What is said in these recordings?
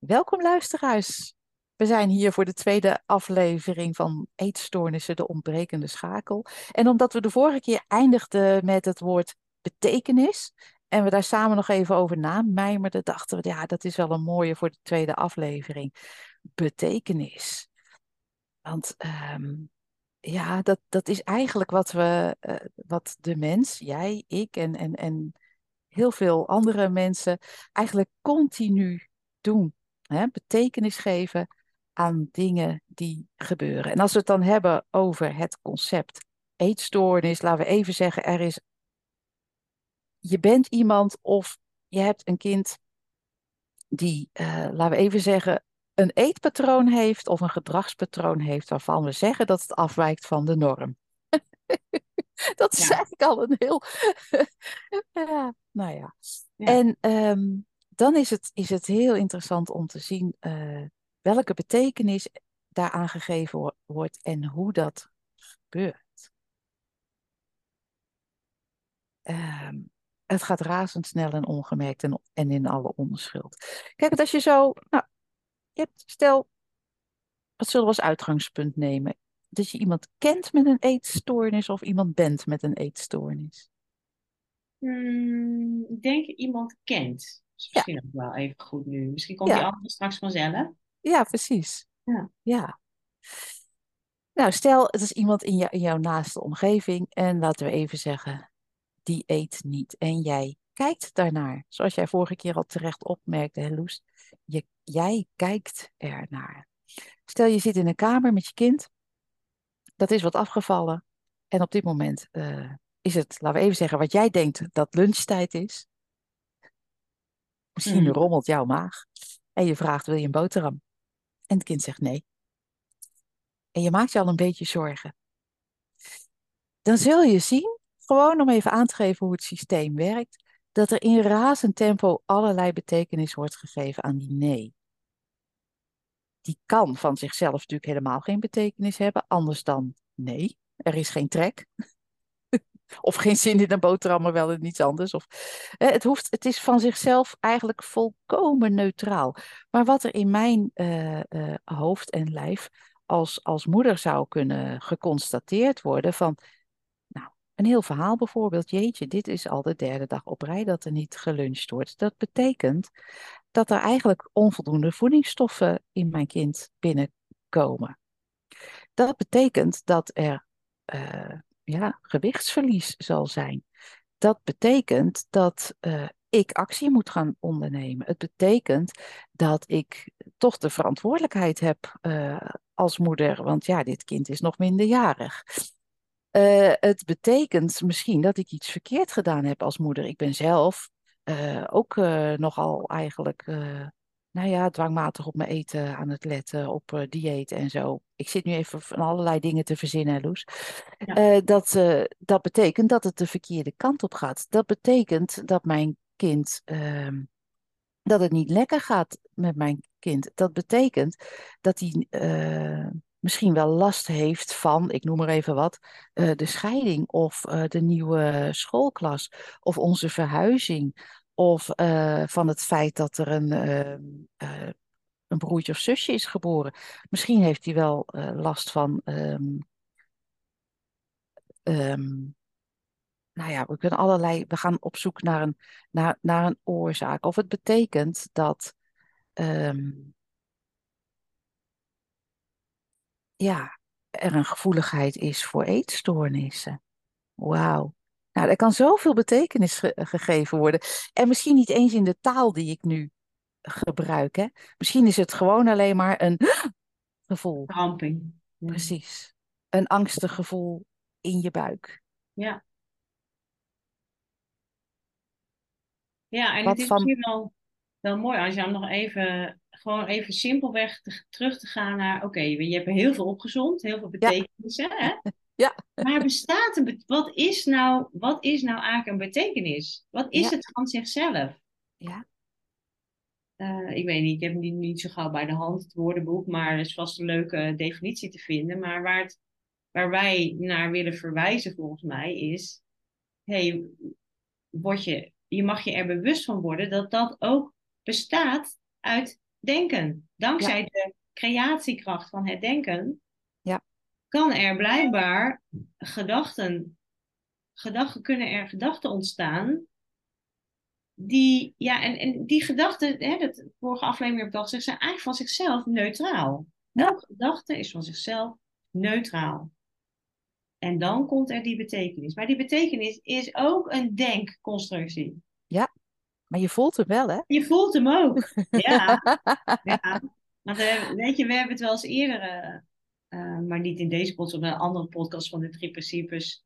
Welkom luisteraars. We zijn hier voor de tweede aflevering van Eetstoornissen, de ontbrekende schakel. En omdat we de vorige keer eindigden met het woord betekenis en we daar samen nog even over namijmerden, dachten we, ja, dat is wel een mooie voor de tweede aflevering. Betekenis. Want ehm, ja, dat, dat is eigenlijk wat we, eh, wat de mens, jij, ik en, en, en heel veel andere mensen eigenlijk continu doen. Hè? Betekenis geven aan dingen die gebeuren. En als we het dan hebben over het concept eetstoornis, laten we even zeggen, er is, je bent iemand of je hebt een kind die, uh, laten we even zeggen, een eetpatroon heeft of een gedragspatroon heeft waarvan we zeggen dat het afwijkt van de norm. dat is eigenlijk al een heel. ja, nou ja. En um, dan is het, is het heel interessant om te zien uh, welke betekenis daaraan gegeven wordt en hoe dat gebeurt. Um, het gaat razendsnel en ongemerkt en, en in alle onschuld. Kijk, als je zo, nou, je hebt, stel, wat zullen we als uitgangspunt nemen? Dat je iemand kent met een eetstoornis of iemand bent met een eetstoornis? Hmm, ik denk iemand kent is misschien ook wel even goed nu. Misschien komt die andere straks vanzelf. Ja, precies. Ja. ja. Nou, stel, het is iemand in, jou, in jouw naaste omgeving en laten we even zeggen, die eet niet. En jij kijkt daarnaar. Zoals jij vorige keer al terecht opmerkte, hè, Loes. Je, jij kijkt ernaar. Stel, je zit in een kamer met je kind. Dat is wat afgevallen. En op dit moment uh, is het, laten we even zeggen, wat jij denkt dat lunchtijd is. Misschien mm. rommelt jouw maag. En je vraagt, wil je een boterham? En het kind zegt nee. En je maakt je al een beetje zorgen. Dan zul je zien, gewoon om even aan te geven hoe het systeem werkt, dat er in razend tempo allerlei betekenis wordt gegeven aan die nee. Die kan van zichzelf natuurlijk helemaal geen betekenis hebben, anders dan nee, er is geen trek. Of geen zin in een boterham, maar wel in iets anders. Of, het, hoeft, het is van zichzelf eigenlijk volkomen neutraal. Maar wat er in mijn uh, uh, hoofd en lijf als, als moeder zou kunnen geconstateerd worden van... Nou, een heel verhaal bijvoorbeeld. Jeetje, dit is al de derde dag op rij dat er niet geluncht wordt. Dat betekent dat er eigenlijk onvoldoende voedingsstoffen in mijn kind binnenkomen. Dat betekent dat er... Uh, ja, gewichtsverlies zal zijn. Dat betekent dat uh, ik actie moet gaan ondernemen. Het betekent dat ik toch de verantwoordelijkheid heb uh, als moeder, want ja, dit kind is nog minderjarig. Uh, het betekent misschien dat ik iets verkeerd gedaan heb als moeder. Ik ben zelf ook nogal eigenlijk nou ja, dwangmatig op mijn eten aan het letten, op uh, dieet en zo. Ik zit nu even van allerlei dingen te verzinnen, Loes. Uh, dat, uh, dat betekent dat het de verkeerde kant op gaat. Dat betekent dat mijn kind, ehm, dat het niet lekker gaat met mijn kind. Dat betekent dat hij misschien wel last heeft van, ik noem maar even wat, de scheiding of de nieuwe schoolklas of onze verhuizing of uh, van het feit dat er een, uh, uh, een broertje of zusje is geboren. Misschien heeft hij wel last van. Um, um, nou ja, we kunnen allerlei. We gaan op zoek naar een, naar, naar een oorzaak. Of het betekent dat. Ja, er een gevoeligheid is voor eetstoornissen. Wauw. Nou, er kan zoveel betekenis ge gegeven worden. En misschien niet eens in de taal die ik nu gebruik. Hè? Misschien is het gewoon alleen maar een gevoel. Ramping. Precies. Een angstig gevoel in je buik. Ja. Ja, en Wat het is van... misschien wel, wel mooi als je dan nog even, gewoon even simpelweg te, terug te gaan naar, oké, okay, je hebt heel veel opgezond, heel veel betekenissen, ja. hè? Ja. Maar bestaat een wat is nou, wat is nou eigenlijk een betekenis? Wat is het van zichzelf? Ja. Uh, ik weet niet, ik heb niet, niet zo gauw bij de hand het woordenboek, maar er is vast een leuke definitie te vinden. Maar waar, het, waar wij naar willen verwijzen volgens mij is, hey, word je, je mag je er bewust van worden dat dat ook bestaat uit denken. Dankzij de creatiekracht van het denken Ja. Kan er blijkbaar gedachten, gedachten kunnen er gedachten ontstaan. Die, ja, en, en die gedachten, hè, dat vorige aflevering heb ik al gezegd, zijn eigenlijk van zichzelf neutraal. Ja. Elke gedachte is van zichzelf neutraal. En dan komt er die betekenis. Maar die betekenis is ook een denkconstructie. Maar je voelt hem wel, hè? Je voelt hem ook. Ja, ja. Want we, weet je, we hebben het wel eens eerder, eh, eh, maar niet in deze podcast, maar een andere podcast van de drie principes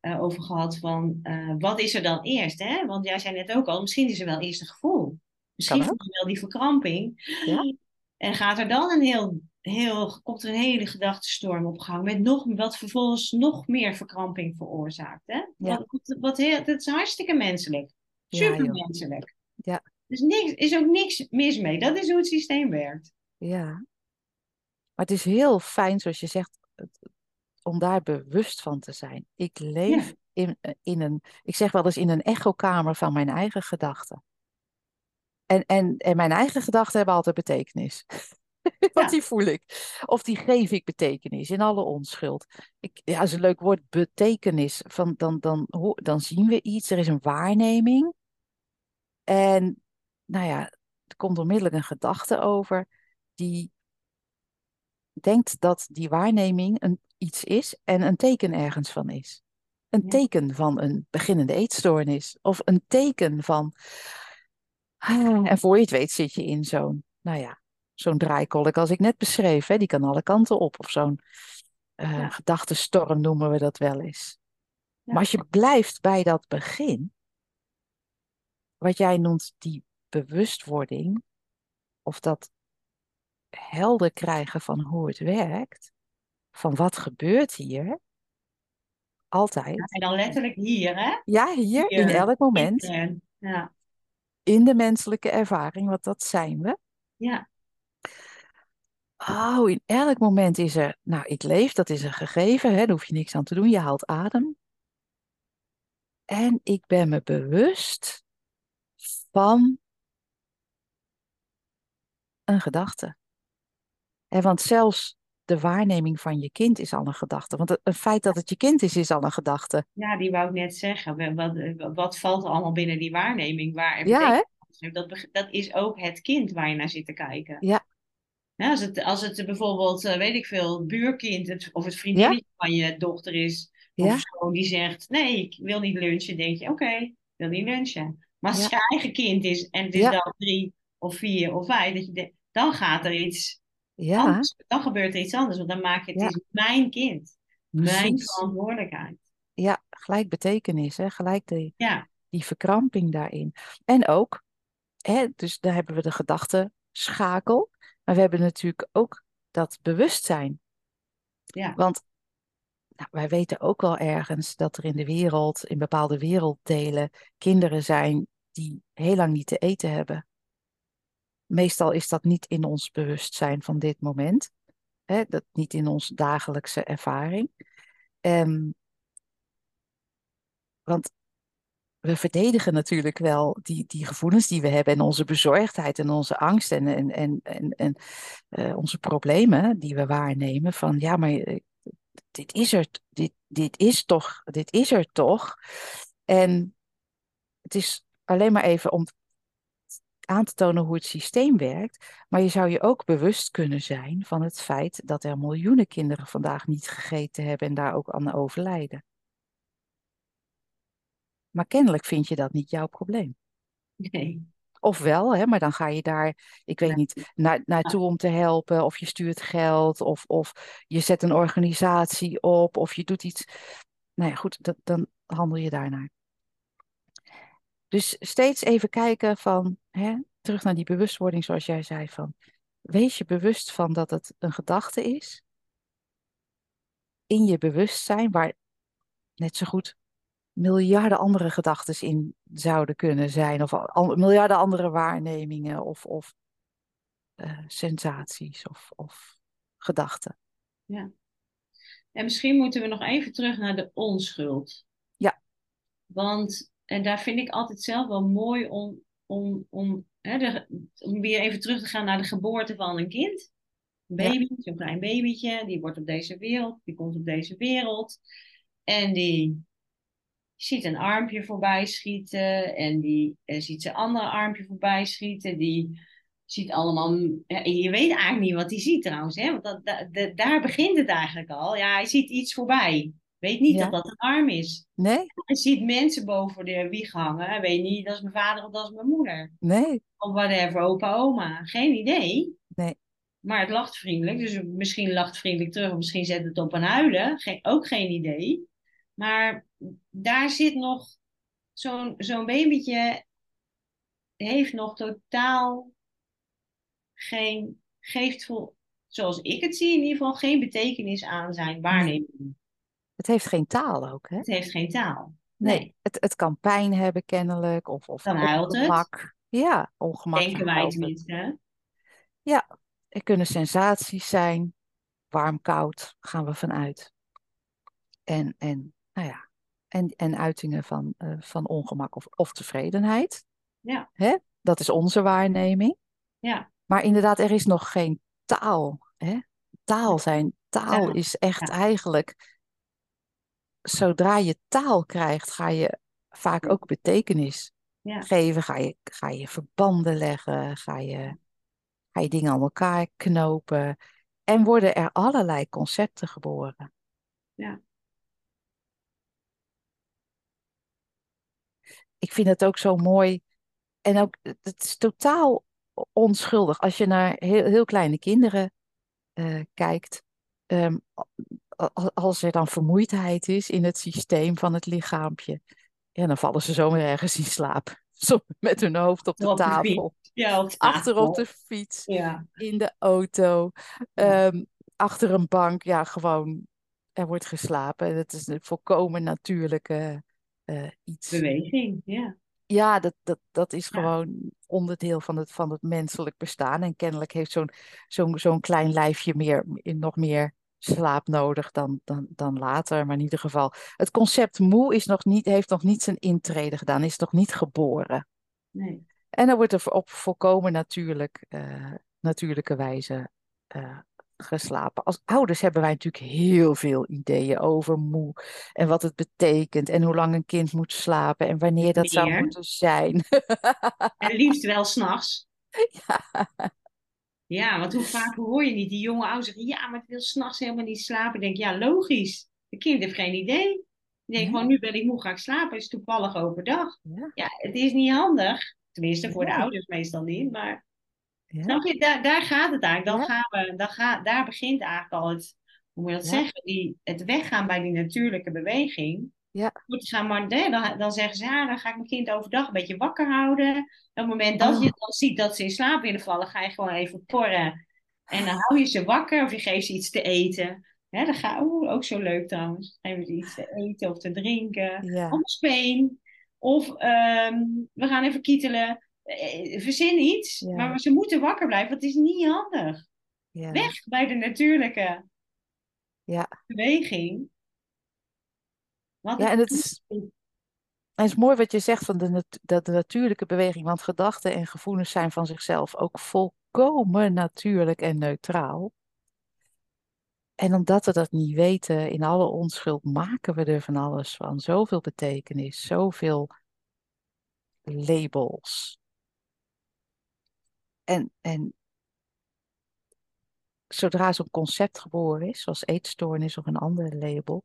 eh, over gehad. Van eh, wat is er dan eerst? Hè? Want jij zei net ook al, misschien is er wel eerst een gevoel. Misschien voel je wel die verkramping. Ja. En gaat er dan een heel, heel, komt er een hele gedachtenstorm op gang. Met nog, wat vervolgens nog meer verkramping veroorzaakt. Hè? Ja. Wat, wat heel, dat is hartstikke menselijk. Ja, joh. Supermenselijk. Ja. Dus niks, is ook niks mis mee. Dat is hoe het systeem werkt. Ja. Maar het is heel fijn, zoals je zegt, om daar bewust van te zijn. Ik leef in, in een, ik zeg wel eens in een echokamer van mijn eigen gedachten. En, en, en mijn eigen gedachten hebben altijd betekenis. Want Ja. die voel ik. Of die geef ik betekenis in alle onschuld. Ik, ja, dat is een leuk woord, betekenis. Van, dan, dan, dan zien we iets, er is een waarneming. En nou ja, er komt onmiddellijk een gedachte over die denkt dat die waarneming een, iets is en een teken ergens van is. Een Ja. teken van een beginnende eetstoornis. Of een teken van. Ah, En voor je het weet zit je in zo'n, nou ja, zo'n draaikolk als ik net beschreef. Hè, die kan alle kanten op. Of zo'n eh Ja. gedachtenstorm noemen we dat wel eens. Ja. Maar als je blijft bij dat begin, wat jij noemt die bewustwording, of dat helder krijgen van hoe het werkt, van wat gebeurt hier, altijd. En dan letterlijk hier, hè? Ja, hier, in elk moment, Intern. Ja. in de menselijke ervaring, want dat zijn we. ja. Oh, in elk moment is er, nou, ik leef, dat is een gegeven, hè, daar hoef je niks aan te doen, je haalt adem. En ik ben me bewust van een gedachte. Want zelfs de waarneming van je kind is al een gedachte. Want het, het feit dat het je kind is, is al een gedachte. Ja, die wou ik net zeggen. Wat, wat valt er allemaal binnen die waarneming? Waar Ja, dat, dat is ook het kind waar je naar zit te kijken. Ja. Ja, als, het, als het bijvoorbeeld, eh, weet ik veel, buurkind het, of het vriendinnetje van je dochter is, Ja. of zo, die zegt, nee, ik wil niet lunchen, denk je, oké, ik wil niet lunchen. Maar als Ja. het je eigen kind is en het is Ja. dan drie of vier of vijf, dat je dan gaat er iets Ja, anders. Dan gebeurt er iets anders, want dan maak je het Ja. is mijn kind. Mijn Precies. verantwoordelijkheid. ja, gelijk betekenis, hè? gelijk die, Ja, die verkramping daarin. En ook, hè, dus daar hebben we de gedachtenschakel, maar we hebben natuurlijk ook dat bewustzijn. ja, Want nou, wij weten ook wel ergens dat er in de wereld, in bepaalde werelddelen, kinderen zijn die heel lang niet te eten hebben. Meestal is dat niet in ons bewustzijn van dit moment, hè, dat niet in onze dagelijkse ervaring. Ehm, want we verdedigen natuurlijk wel die, die gevoelens die we hebben en onze bezorgdheid en onze angst en, en, en, en, eh, onze problemen die we waarnemen. Van ja, maar eh, dit is er, dit, dit is toch, dit is er toch. En het is alleen maar even om aan te tonen hoe het systeem werkt. Maar je zou je ook bewust kunnen zijn van het feit dat er miljoenen kinderen vandaag niet gegeten hebben en daar ook aan overlijden. Maar kennelijk vind je dat niet jouw probleem. nee. Of wel, hè, maar dan ga je daar, ik weet niet, naar, naartoe om te helpen. Of je stuurt geld. Of, of je zet een organisatie op. Of je doet iets. Nou ja, goed, dat, dan handel je daarnaar. Dus steeds even kijken van, hè, terug naar die bewustwording zoals jij zei van, wees je bewust van dat het een gedachte is. In je bewustzijn, waar net zo goed miljarden andere gedachten in zouden kunnen zijn. Of al, miljarden andere waarnemingen of, of uh, sensaties of, of gedachten. Ja. En misschien moeten we nog even terug naar de onschuld. Ja. Want, en daar vind ik altijd zelf wel mooi om, om, om, hè, de, om weer even terug te gaan naar de geboorte van een kind. Een Ja. baby, zo'n klein babytje, die wordt op deze wereld, die komt op deze wereld. En die ziet een armpje voorbij schieten en die eh, ziet zijn andere armpje voorbij schieten. Die ziet allemaal, en je weet eigenlijk niet wat hij ziet trouwens, hè? want dat, da- da- daar begint het eigenlijk al. Ja, hij ziet iets voorbij. Weet niet Ja. dat dat een arm is. Nee, Hij ziet mensen boven de wieg hangen. Hij weet niet, dat is mijn vader of dat is mijn moeder. nee, Of whatever, opa, oma. Geen idee. nee. Maar het lacht vriendelijk. Dus misschien lacht vriendelijk terug. Of misschien zet het op een huilen. Geen, ook geen idee. Maar daar zit nog zo'n zo'n babytje. Heeft nog totaal geen. Geeft voor, zoals ik het zie, in ieder geval geen betekenis aan zijn waarneming. Het heeft geen taal ook, hè? Het heeft geen taal. Nee, het, het kan pijn hebben kennelijk, of, of Dan huilt het. ongemak. Ja, ongemak. Denken wij het. tenminste. hè? Er kunnen sensaties zijn, warm, koud, gaan we vanuit. En, en, nou ja, en, en uitingen van, eh, van ongemak of, of tevredenheid. Ja. Hè? Dat is onze waarneming. Ja. Maar inderdaad, er is nog geen taal. Hè? Taal zijn, taal Ja. is echt Ja. eigenlijk, zodra je taal krijgt, ga je vaak ook betekenis Ja. geven. Ga je, ga je verbanden leggen, ga je, ga je dingen aan elkaar knopen. En worden er allerlei concepten geboren. Ja. Ik vind het ook zo mooi. En ook, het is totaal onschuldig. Als je naar heel, heel kleine kinderen eh, kijkt. ehm, als er dan vermoeidheid is in het systeem van het lichaampje. Ja, dan vallen ze zomaar ergens in slaap. Met hun hoofd op de Op de tafel. Ja, op Achter op de fiets. Ja. in de auto, ehm, achter een bank. Ja, gewoon, er wordt geslapen. Dat is een volkomen natuurlijke eh, iets. Beweging, ja. Ja, dat, dat, dat is Ja. gewoon onderdeel van het, van het menselijk bestaan. En kennelijk heeft zo'n zo'n zo'n klein lijfje meer, nog meer slaap nodig dan, dan, dan later. Maar in ieder geval, het concept moe is nog niet, heeft nog niet zijn intrede gedaan, is nog niet geboren. Nee. En dan wordt er op volkomen natuurlijk, eh, natuurlijke wijze eh, geslapen. Als ouders hebben wij natuurlijk heel veel ideeën over moe en wat het betekent en hoe lang een kind moet slapen en wanneer dat zou moeten zijn. En liefst wel s'nachts. ja, Ja, want hoe vaak hoor je niet die jonge ouders zeggen, ja, maar ik wil s'nachts helemaal niet slapen. Ik denk, ja, logisch. De kind heeft geen idee. Denkt Nee. gewoon, nu ben ik moe, ga ik slapen. Het is toevallig overdag. ja, Ja, het is niet handig. Tenminste, voor de ouders meestal niet. Maar ja, snap je, daar, daar gaat het eigenlijk. Dan gaan we, dan ga, daar begint eigenlijk al het, hoe moet je dat zeggen, die, het weggaan bij die natuurlijke beweging. Ja. Goed, gaan dan, dan zeggen ze, ja, dan ga ik mijn kind overdag een beetje wakker houden. En op het moment dat Oh. je dan ziet dat ze in slaap willen vallen, ga je gewoon even porren. En dan hou je ze wakker of je geeft ze iets te eten. Hè, dan ga, oeh, ook zo leuk trouwens. Geef ze iets te eten of te drinken. ja, Of een speen. Of ehm, we gaan even kietelen. Eh, Verzin iets. Ja. Maar ze moeten wakker blijven, want het is niet handig. ja, Weg bij de natuurlijke ja. beweging. Wat Ja, en het is, het is mooi wat je zegt van de, nat- dat de natuurlijke beweging, want gedachten en gevoelens zijn van zichzelf ook volkomen natuurlijk en neutraal. En omdat we dat niet weten, in alle onschuld maken we er van alles van. Zoveel betekenis, zoveel labels. En, en zodra zo'n concept geboren is, zoals eetstoornis of een ander label,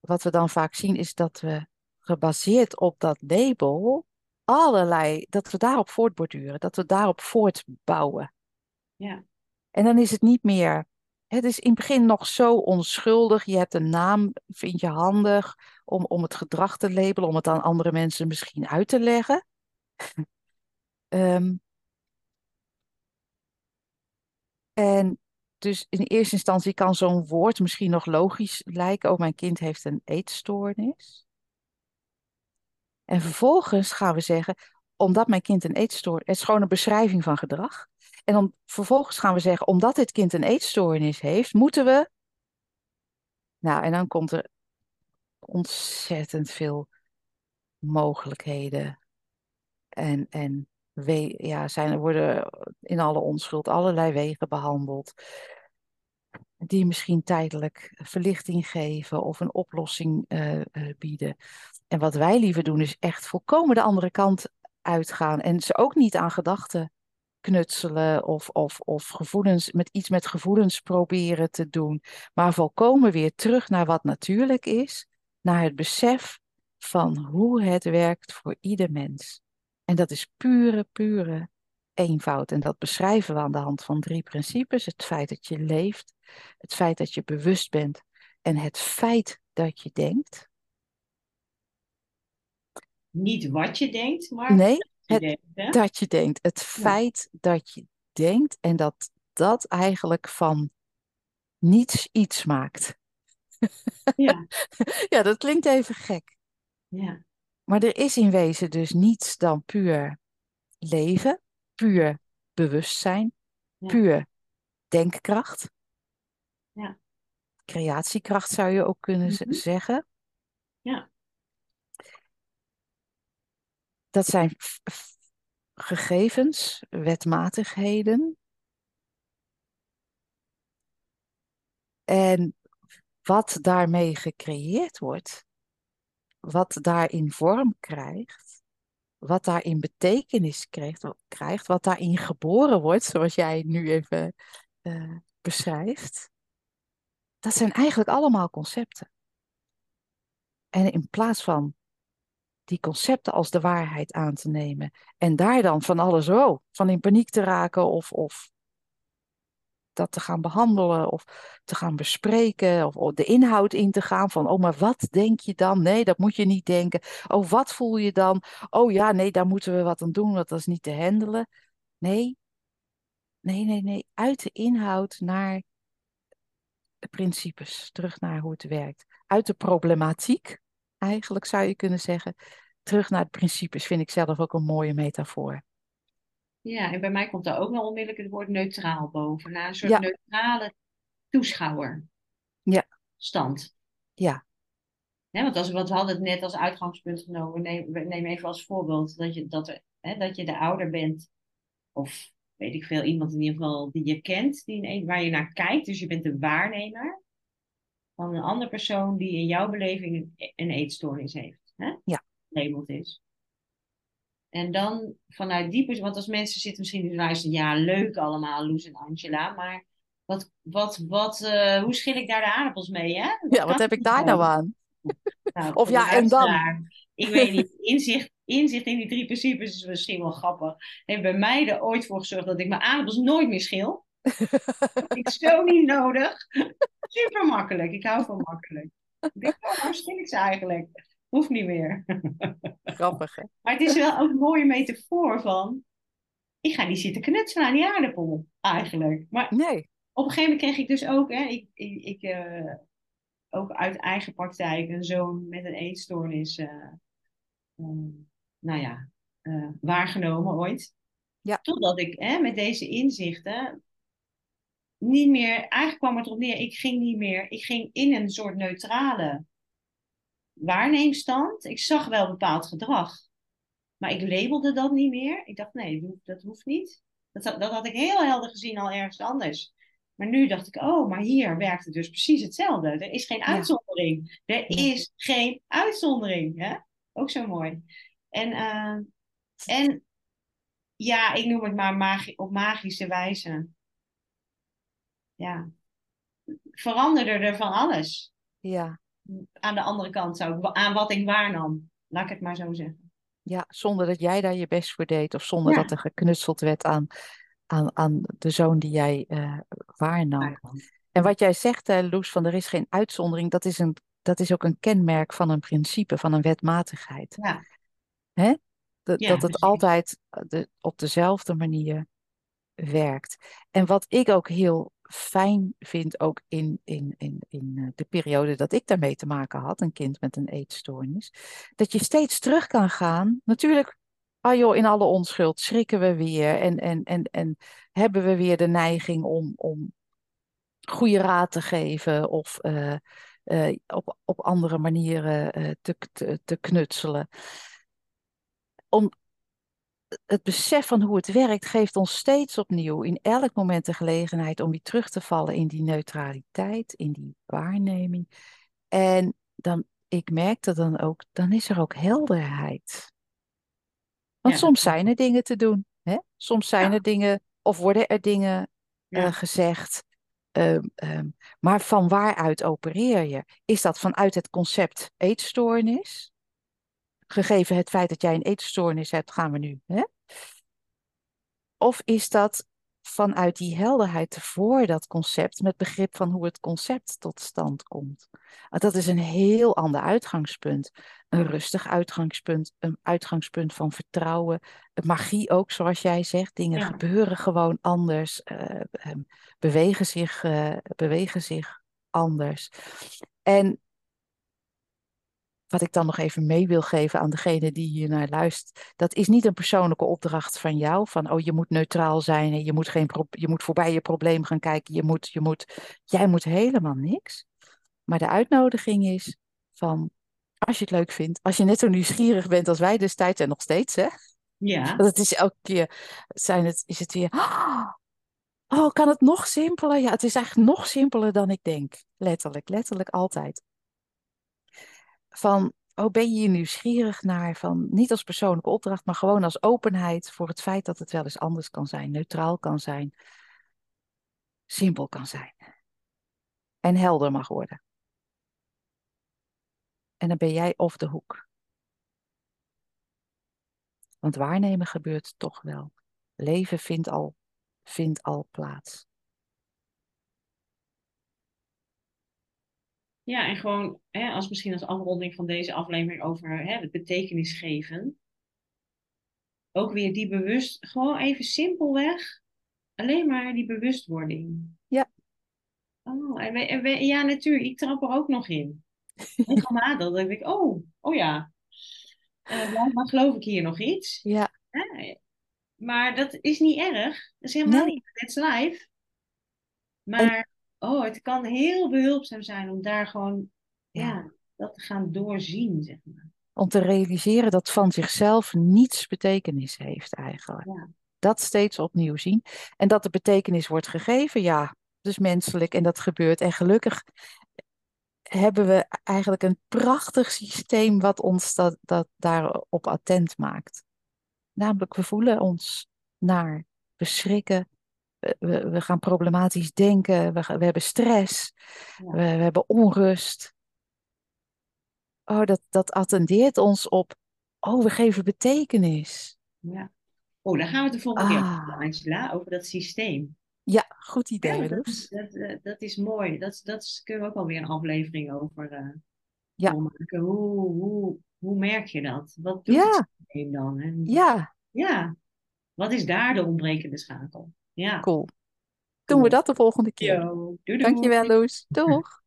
wat we dan vaak zien is dat we gebaseerd op dat label allerlei, dat we daarop voortborduren, dat we daarop voortbouwen. Ja. En dan is het niet meer, het is in het begin nog zo onschuldig. Je hebt een naam, vind je handig om, om het gedrag te labelen, om het aan andere mensen misschien uit te leggen. Ehm, en dus in eerste instantie kan zo'n woord misschien nog logisch lijken. Oh, mijn kind heeft een eetstoornis. En vervolgens gaan we zeggen, omdat mijn kind een eetstoornis... Het is gewoon een beschrijving van gedrag. En dan vervolgens gaan we zeggen, omdat dit kind een eetstoornis heeft, moeten we... Nou, en dan komt er ontzettend veel mogelijkheden. En, en we ja, zijn, worden in alle onschuld allerlei wegen behandeld. Die misschien tijdelijk verlichting geven of een oplossing uh, uh, bieden. En wat wij liever doen is echt volkomen de andere kant uitgaan. En ze ook niet aan gedachten knutselen of, of, of gevoelens, met iets met gevoelens proberen te doen. Maar volkomen weer terug naar wat natuurlijk is. Naar het besef van hoe het werkt voor ieder mens. En dat is pure, pure eenvoud. En dat beschrijven we aan de hand van drie principes. Het feit dat je leeft, het feit dat je bewust bent en het feit dat je denkt. Niet wat je denkt, maar nee, het, denkt, dat je denkt. Het feit dat je denkt en dat dat eigenlijk van niets iets maakt. Ja, ja dat klinkt even gek. Ja. Maar er is in wezen dus niets dan puur leven, puur bewustzijn, puur denkkracht. Ja. Creatiekracht zou je ook kunnen mm zeggen. Ja. Dat zijn gegevens, wetmatigheden. En wat daarmee gecreëerd wordt, wat daarin vorm krijgt, wat daarin betekenis krijgt, krijgt wat daarin geboren wordt, zoals jij nu even uh, beschrijft, dat zijn eigenlijk allemaal concepten. En in plaats van die concepten als de waarheid aan te nemen en daar dan van alles oh, van in paniek te raken of, of dat te gaan behandelen of te gaan bespreken of de inhoud in te gaan van, oh, maar wat denk je dan? Nee, dat moet je niet denken. Oh, wat voel je dan? Oh ja, nee, daar moeten we wat aan doen, want dat is niet te handelen. Nee, nee, nee, nee, uit de inhoud naar de principes, terug naar hoe het werkt. Uit de problematiek, eigenlijk zou je kunnen zeggen, terug naar de principes, vind ik zelf ook een mooie metafoor. Ja, en bij mij komt daar ook nog onmiddellijk het woord neutraal boven. Naar een soort neutrale toeschouwer. Ja. Stand. Ja. want als, wat we hadden het net als uitgangspunt genomen. Neem, neem even als voorbeeld dat je, dat, er, hè, dat je de ouder bent. Of weet ik veel, iemand in ieder geval die je kent. Die waar je naar kijkt. Dus je bent de waarnemer. Van een andere persoon die in jouw beleving een eetstoornis heeft. Hè? Ja. Labeld is. En dan vanuit die want als mensen zitten misschien te luisteren, ja, leuk allemaal, Loes en Angela, maar wat, wat, wat, uh, hoe schil ik daar de aardappels mee, hè? ja, wat heb ik daar nou aan? Nou, of ja, en dan? Ik weet niet, inzicht, inzicht in die drie principes is misschien wel grappig. Heeft bij mij er ooit voor gezorgd dat ik mijn aardappels nooit meer schil. ik zo niet nodig. Super makkelijk, ik hou van makkelijk. Ik denk, oh, schil ik ze eigenlijk? Hoeft niet meer. Grappig, hè? Maar het is wel ook een mooie metafoor van... Ik ga niet zitten knutselen aan die aardappel, eigenlijk. Maar nee. op een gegeven moment kreeg ik dus ook... Hè, ik, ik, ik uh, ook uit eigen praktijk een zoon met een eetstoornis... Uh, um, nou ja, uh, waargenomen ooit. Ja. Totdat ik hè, met deze inzichten niet meer, eigenlijk kwam het erop neer, ik ging niet meer, ik ging in een soort neutrale waarneemstand. Ik zag wel bepaald gedrag, maar ik labelde dat niet meer. Ik dacht, nee, dat hoeft niet. Dat, dat had ik heel helder gezien al ergens anders. Maar nu dacht ik, oh, maar hier werkt het dus precies hetzelfde. Er is geen uitzondering. Er is geen uitzondering. Hè? Ook zo mooi. En, uh, en ja, ik noem het maar magi op magische wijze. Ja, veranderde er van alles. Ja aan de andere kant zou aan wat ik waarnam. Laat ik het maar zo zeggen. Ja, zonder dat jij daar je best voor deed of zonder dat er geknutseld werd aan, aan, aan de zoon die jij uh, waarnam. En wat jij zegt, uh, Loes, van er is geen uitzondering, dat is, een, dat is ook een kenmerk van een principe, van een wetmatigheid. Ja. Hè? Dat, dat het altijd de, op dezelfde manier werkt. En wat ik ook heel fijn vind, ook in, in, in, in eh, de periode dat ik daarmee te maken had, een kind met een eetstoornis, dat je steeds terug kan gaan. Natuurlijk, ah joh, in alle onschuld schrikken we weer en, en, en, en hebben we weer de neiging om, om goede raad te geven of uh, uh, op, op andere manieren te, te, te knutselen. Om, het besef van hoe het werkt geeft ons steeds opnieuw in elk moment de gelegenheid om weer terug te vallen in die neutraliteit, in die waarneming. En dan, ik merkte dan ook, dan is er ook helderheid. Want Ja, soms zijn er dingen te doen. Hè? Soms zijn Ja. er dingen, of worden er dingen eh, gezegd. Ehm, ehm, maar van waaruit opereer je? Is dat vanuit het concept eetstoornis? Gegeven het feit dat jij een eetstoornis hebt, gaan we nu. Hè? Of is dat vanuit die helderheid voor dat concept, met begrip van hoe het concept tot stand komt? Want dat is een heel ander uitgangspunt. Een rustig uitgangspunt, een uitgangspunt van vertrouwen. Magie ook, zoals jij zegt. Dingen Ja. gebeuren gewoon anders, eh, ehm, bewegen, zich, eh, bewegen zich anders. En wat ik dan nog even mee wil geven aan degene die hier naar luistert, dat is niet een persoonlijke opdracht van jou, van oh je moet neutraal zijn en je moet, geen je moet voorbij je probleem gaan kijken, je moet, je moet, jij moet helemaal niks. Maar de uitnodiging is van, als je het leuk vindt, als je net zo nieuwsgierig bent als wij destijds en nog steeds, hè, Ja. want het is elke keer, zijn het, is het weer, oh, kan het nog simpeler? Ja, het is eigenlijk nog simpeler dan ik denk. Letterlijk, letterlijk altijd. Van, oh, ben je hier nieuwsgierig naar? Van, niet als persoonlijke opdracht, maar gewoon als openheid voor het feit dat het wel eens anders kan zijn, neutraal kan zijn, simpel kan zijn. En helder mag worden. En dan ben jij of de hoek. Want waarnemen gebeurt toch wel. Leven vindt al, vindt al plaats. Ja, en gewoon hè, als misschien als afronding van deze aflevering over hè, het betekenis geven. Ook weer die bewust, gewoon even simpelweg, alleen maar die bewustwording. Ja. Oh, en we, en we- ja, natuurlijk, ik trap er ook nog in. Regelmatig, dat ik denk, oh, oh ja, Eh blijkbaar geloof ik hier nog iets. Ja, Hè? Maar dat is niet erg. Dat is helemaal Nee. niet, that's life. Maar, oh, het kan heel behulpzaam zijn om daar gewoon, ja, Ja. dat te gaan doorzien, zeg maar. om te realiseren dat van zichzelf niets betekenis heeft eigenlijk. Ja. Dat steeds opnieuw zien. En dat de betekenis wordt gegeven, ja, dus menselijk en dat gebeurt. En gelukkig hebben we eigenlijk een prachtig systeem wat ons dat, dat daarop attent maakt. Namelijk, we voelen ons naar, we schrikken, we, we, gaan problematisch denken, we, we hebben stress, Ja. we, we hebben onrust. Oh, dat, dat attendeert ons op, oh, we geven betekenis. Ja. Oh, daar gaan we de volgende keer over Ah. Angela, over dat systeem. Ja, goed idee, Ja, dat, is, dat, eh, dat is mooi. Dat, dat kunnen we ook alweer een aflevering over eh, Ja. maken. Hoe, hoe, hoe merk je dat? Wat doet Ja. het systeem dan? En, Ja, ja, wat is daar de ontbrekende schakel? Ja. cool. Doen we dat de volgende keer. Yo, doei doei. Dankjewel, Loes. Doeg.